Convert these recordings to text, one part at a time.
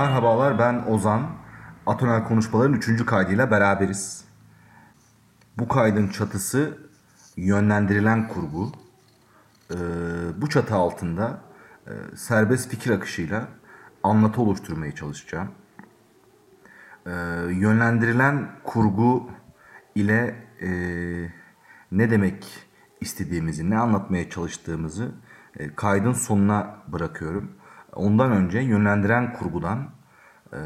Merhabalar ben Ozan. Atonel Konuşmaların 3. kaydıyla beraberiz. Bu kaydın çatısı yönlendirilen kurgu. Ee, bu çatı altında e, serbest fikir akışıyla anlatı oluşturmaya çalışacağım. Ee, yönlendirilen kurgu ile e, ne demek istediğimizi, ne anlatmaya çalıştığımızı e, kaydın sonuna bırakıyorum. Ondan önce yönlendiren kurgudan e,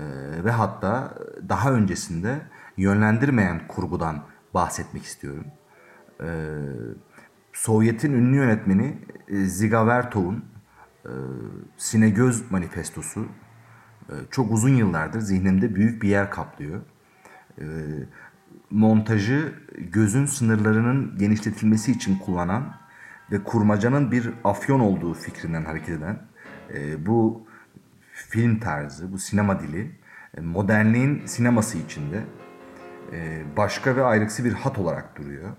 ve hatta daha öncesinde yönlendirmeyen kurgudan bahsetmek istiyorum. E, Sovyet'in ünlü yönetmeni e, Ziga Vertov'un e, Sinegöz Manifestosu çok uzun yıllardır zihnimde büyük bir yer kaplıyor. Montajı gözün sınırlarının genişletilmesi için kullanan ve kurmacanın bir afyon olduğu fikrinden hareket eden e, bu film tarzı, bu sinema dili e, modernliğin sineması içinde e, başka ve ayrıksı bir hat olarak duruyor.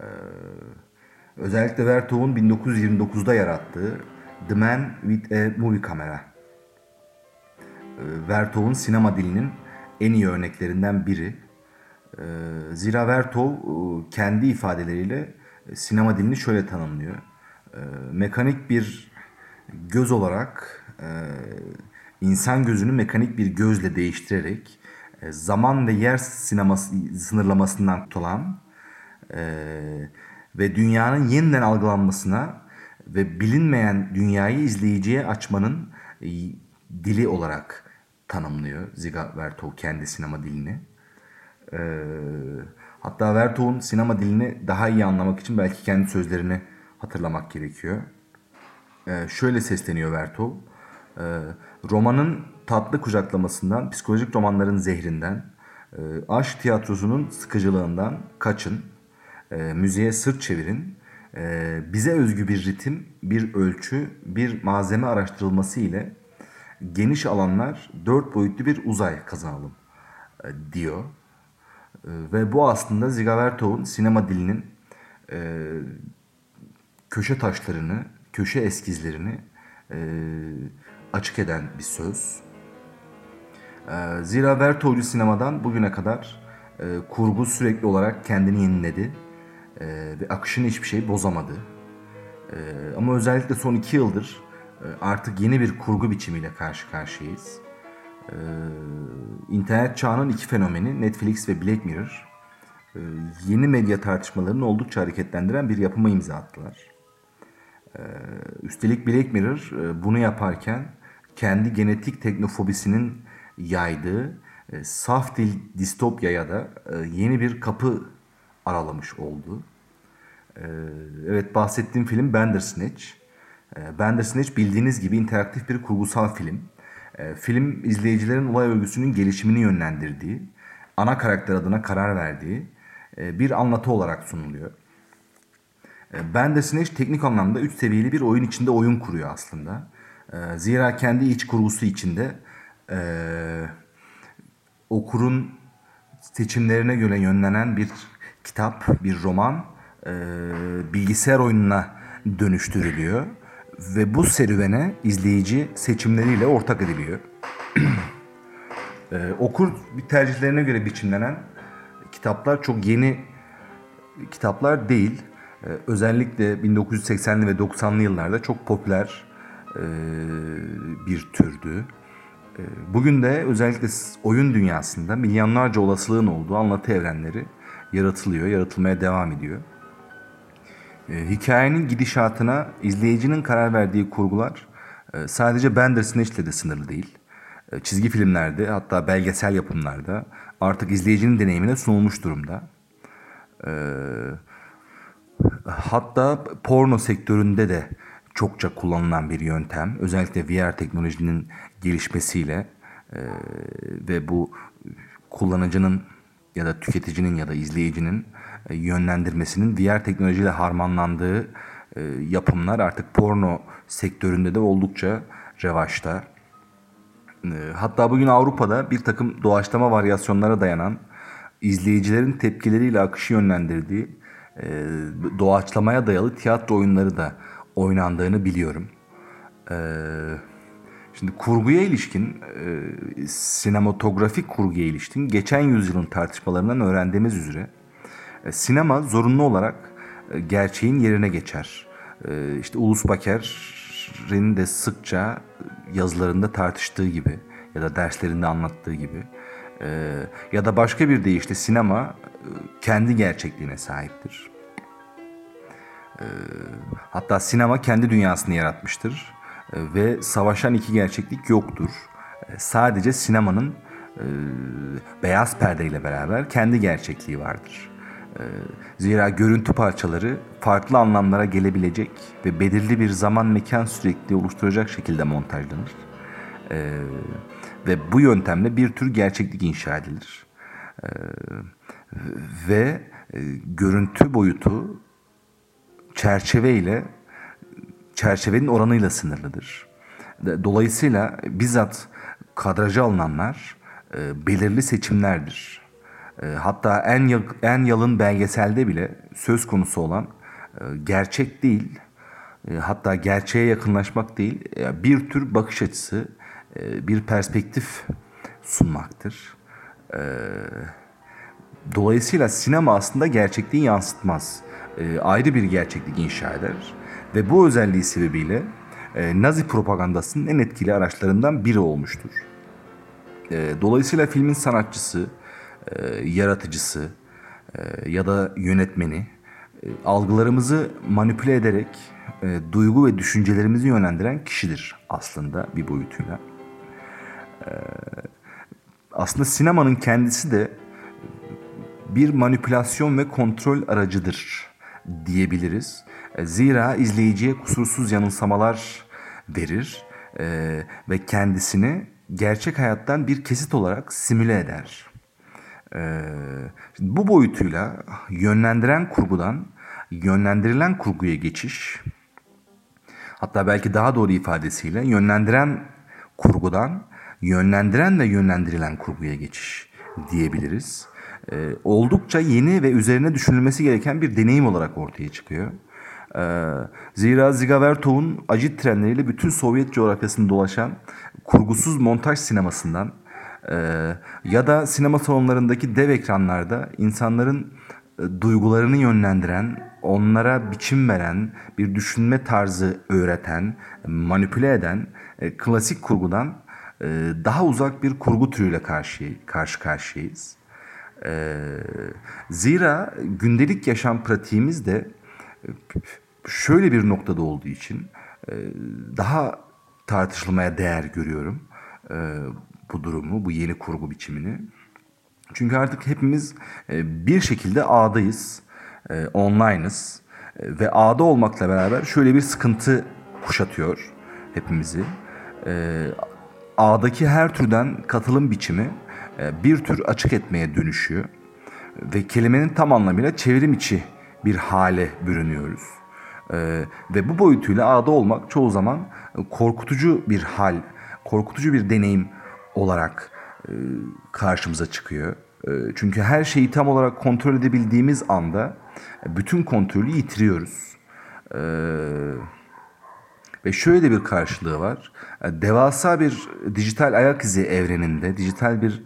E, özellikle Vertov'un 1929'da yarattığı The Man with a Movie Camera. E, Vertov'un sinema dilinin en iyi örneklerinden biri. E, Zira Vertov e, kendi ifadeleriyle e, sinema dilini şöyle tanımlıyor. E, Mekanik bir göz olarak e, insan gözünü mekanik bir gözle değiştirerek e, zaman ve yer sineması sınırlamasından kurtulan e, ve dünyanın yeniden algılanmasına ve bilinmeyen dünyayı izleyiciye açmanın e, dili olarak tanımlıyor Ziga Vertov kendi sinema dilini. E, hatta Vertov'un sinema dilini daha iyi anlamak için belki kendi sözlerini hatırlamak gerekiyor. E, şöyle sesleniyor Vertov. E, romanın tatlı kucaklamasından, psikolojik romanların zehrinden, e, aşk tiyatrosunun sıkıcılığından kaçın, e, müziğe sırt çevirin, e, bize özgü bir ritim, bir ölçü, bir malzeme araştırılması ile geniş alanlar, dört boyutlu bir uzay kazanalım e, diyor. E, ve bu aslında Zigavertov'un sinema dilinin e, köşe taşlarını, köşe eskizlerini e, açık eden bir söz. E, zira Vertovcu sinemadan bugüne kadar e, kurgu sürekli olarak kendini yeniledi e, ve akışını hiçbir şey bozamadı. E, ama özellikle son iki yıldır e, artık yeni bir kurgu biçimiyle karşı karşıyayız. E, internet çağının iki fenomeni Netflix ve Black Mirror e, yeni medya tartışmalarını oldukça hareketlendiren bir yapıma imza attılar. Üstelik Black Mirror e, bunu yaparken kendi genetik teknofobisinin yaydığı e, saf dil distopyaya da e, yeni bir kapı aralamış oldu. Evet bahsettiğim film Bandersnatch. Bandersnatch bildiğiniz gibi interaktif bir kurgusal film. Film izleyicilerin olay örgüsünün gelişimini yönlendirdiği, ana karakter adına karar verdiği bir anlatı olarak sunuluyor. Bandersnatch teknik anlamda 3 seviyeli bir oyun içinde oyun kuruyor aslında. E, zira kendi iç kurgusu içinde e, okurun seçimlerine göre yönlenen bir kitap, bir roman e, bilgisayar oyununa dönüştürülüyor. Ve bu serüvene izleyici seçimleriyle ortak ediliyor. e, okur tercihlerine göre biçimlenen kitaplar çok yeni kitaplar değil. Ee, özellikle 1980'li ve 90'lı yıllarda çok popüler e, bir türdü. E, bugün de özellikle oyun dünyasında milyonlarca olasılığın olduğu anlatı evrenleri yaratılıyor, yaratılmaya devam ediyor. E, hikayenin gidişatına izleyicinin karar verdiği kurgular e, sadece Bandersnatch ile de sınırlı değil. E, çizgi filmlerde hatta belgesel yapımlarda artık izleyicinin deneyimine sunulmuş durumda. Evet Hatta porno sektöründe de çokça kullanılan bir yöntem. Özellikle VR teknolojinin gelişmesiyle e, ve bu kullanıcının ya da tüketicinin ya da izleyicinin e, yönlendirmesinin VR teknolojiyle harmanlandığı e, yapımlar artık porno sektöründe de oldukça revaçta. E, hatta bugün Avrupa'da bir takım doğaçlama varyasyonlara dayanan izleyicilerin tepkileriyle akışı yönlendirdiği e, doğaçlamaya dayalı tiyatro oyunları da oynandığını biliyorum. E, Şimdi kurguya ilişkin, e, sinematografik kurguya ilişkin geçen yüzyılın tartışmalarından öğrendiğimiz üzere e, sinema zorunlu olarak e, gerçeğin yerine geçer. E, işte Ulus Baker'in de sıkça yazılarında tartıştığı gibi ya da derslerinde anlattığı gibi e, ya da başka bir deyişle sinema kendi gerçekliğine sahiptir. E, hatta sinema kendi dünyasını yaratmıştır e, ve savaşan iki gerçeklik yoktur. E, sadece sinemanın beyaz perdeyle beraber kendi gerçekliği vardır. Zira görüntü parçaları farklı anlamlara gelebilecek ve belirli bir zaman mekan sürekli oluşturacak şekilde montajlanır. Ve bu yöntemle bir tür gerçeklik inşa edilir. E, ve e, görüntü boyutu çerçeve ile çerçevenin oranıyla sınırlıdır. Dolayısıyla bizzat kadraja alınanlar e, belirli seçimlerdir. E, hatta en en yalın belgeselde bile söz konusu olan gerçek değil, hatta gerçeğe yakınlaşmak değil, bir tür bakış açısı, bir perspektif sunmaktır. E, dolayısıyla sinema aslında gerçekliği yansıtmaz. E, ayrı bir gerçeklik inşa eder. Ve bu özelliği sebebiyle e, Nazi propagandasının en etkili araçlarından biri olmuştur. E, dolayısıyla filmin sanatçısı, e, yaratıcısı e, ya da yönetmeni e, algılarımızı manipüle ederek e, duygu ve düşüncelerimizi yönlendiren kişidir aslında bir boyutuyla. E, aslında sinemanın kendisi de bir manipülasyon ve kontrol aracıdır diyebiliriz. E, zira izleyiciye kusursuz yanılsamalar verir e, ve kendisini gerçek hayattan bir kesit olarak simüle eder. E, bu boyutuyla yönlendiren kurgudan yönlendirilen kurguya geçiş, hatta belki daha doğru ifadesiyle yönlendiren kurgudan yönlendiren ve yönlendirilen kurguya geçiş diyebiliriz. Ee, oldukça yeni ve üzerine düşünülmesi gereken bir deneyim olarak ortaya çıkıyor. Ee, zira Ziga Vertov'un acit trenleriyle bütün Sovyet coğrafyasını dolaşan kurgusuz montaj sinemasından e, ya da sinema salonlarındaki dev ekranlarda insanların e, duygularını yönlendiren, onlara biçim veren, bir düşünme tarzı öğreten, manipüle eden e, klasik kurgudan e, daha uzak bir kurgu türüyle karşı karşı karşıyayız. E, zira gündelik yaşam pratiğimiz de e, şöyle bir noktada olduğu için e, daha tartışılmaya değer görüyorum e, bu durumu, bu yeni kurgu biçimini. Çünkü artık hepimiz bir şekilde ağdayız, e, online'ız ve ağda olmakla beraber şöyle bir sıkıntı kuşatıyor hepimizi. Ağdaki her türden katılım biçimi bir tür açık etmeye dönüşüyor ve kelimenin tam anlamıyla çevrim içi bir hale bürünüyoruz. Ee, ve bu boyutuyla ağda olmak çoğu zaman korkutucu bir hal, korkutucu bir deneyim olarak e, karşımıza çıkıyor. E, çünkü her şeyi tam olarak kontrol edebildiğimiz anda bütün kontrolü yitiriyoruz. E, ve şöyle bir karşılığı var. E, devasa bir dijital ayak izi evreninde, dijital bir e,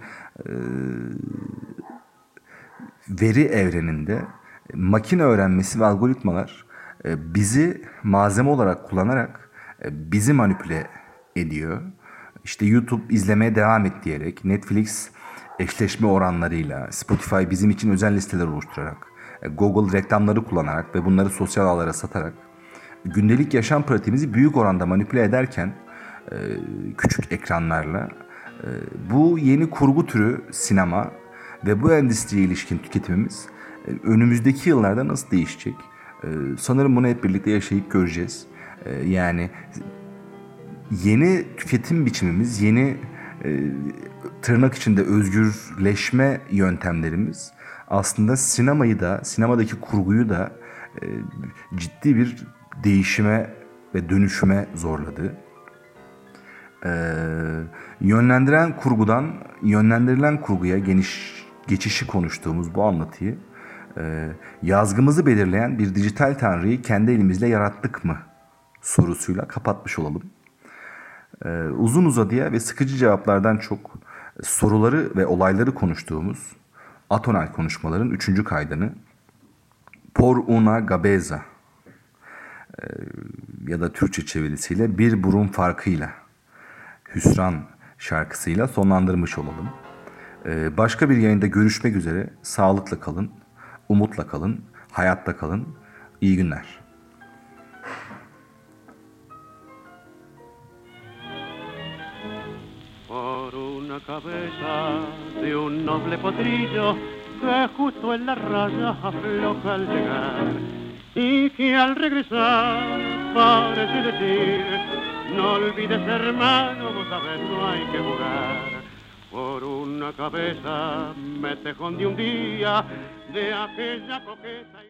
veri evreninde makine öğrenmesi ve algoritmalar e, bizi malzeme olarak kullanarak e, bizi manipüle ediyor. İşte YouTube izlemeye devam et diyerek, Netflix eşleşme oranlarıyla, Spotify bizim için özel listeler oluşturarak, e, Google reklamları kullanarak ve bunları sosyal ağlara satarak gündelik yaşam pratiğimizi büyük oranda manipüle ederken küçük ekranlarla bu yeni kurgu türü sinema ve bu endüstriye ilişkin tüketimimiz önümüzdeki yıllarda nasıl değişecek? Ee, sanırım bunu hep birlikte yaşayıp göreceğiz. Ee, yani yeni tüketim biçimimiz, yeni e, tırnak içinde özgürleşme yöntemlerimiz aslında sinemayı da, sinemadaki kurguyu da e, ciddi bir değişime ve dönüşüme zorladı. Ee, yönlendiren kurgudan yönlendirilen kurguya geniş geçişi konuştuğumuz bu anlatıyı e, yazgımızı belirleyen bir dijital tanrıyı kendi elimizle yarattık mı sorusuyla kapatmış olalım. Ee, uzun uzadıya ve sıkıcı cevaplardan çok soruları ve olayları konuştuğumuz atonal konuşmaların üçüncü kaydını Por una gabeza e, ya da Türkçe çevirisiyle bir burun farkıyla hüsran şarkısıyla sonlandırmış olalım. Ee, başka bir yayında görüşmek üzere. Sağlıkla kalın, umutla kalın, hayatta kalın. İyi günler. cabeza de un noble potrillo que justo en la raya afloja al llegar y que al regresar parece decir no olvides hermano, vos sabés no hay que jugar. Por una cabeza me tejón de un día de aquella coqueta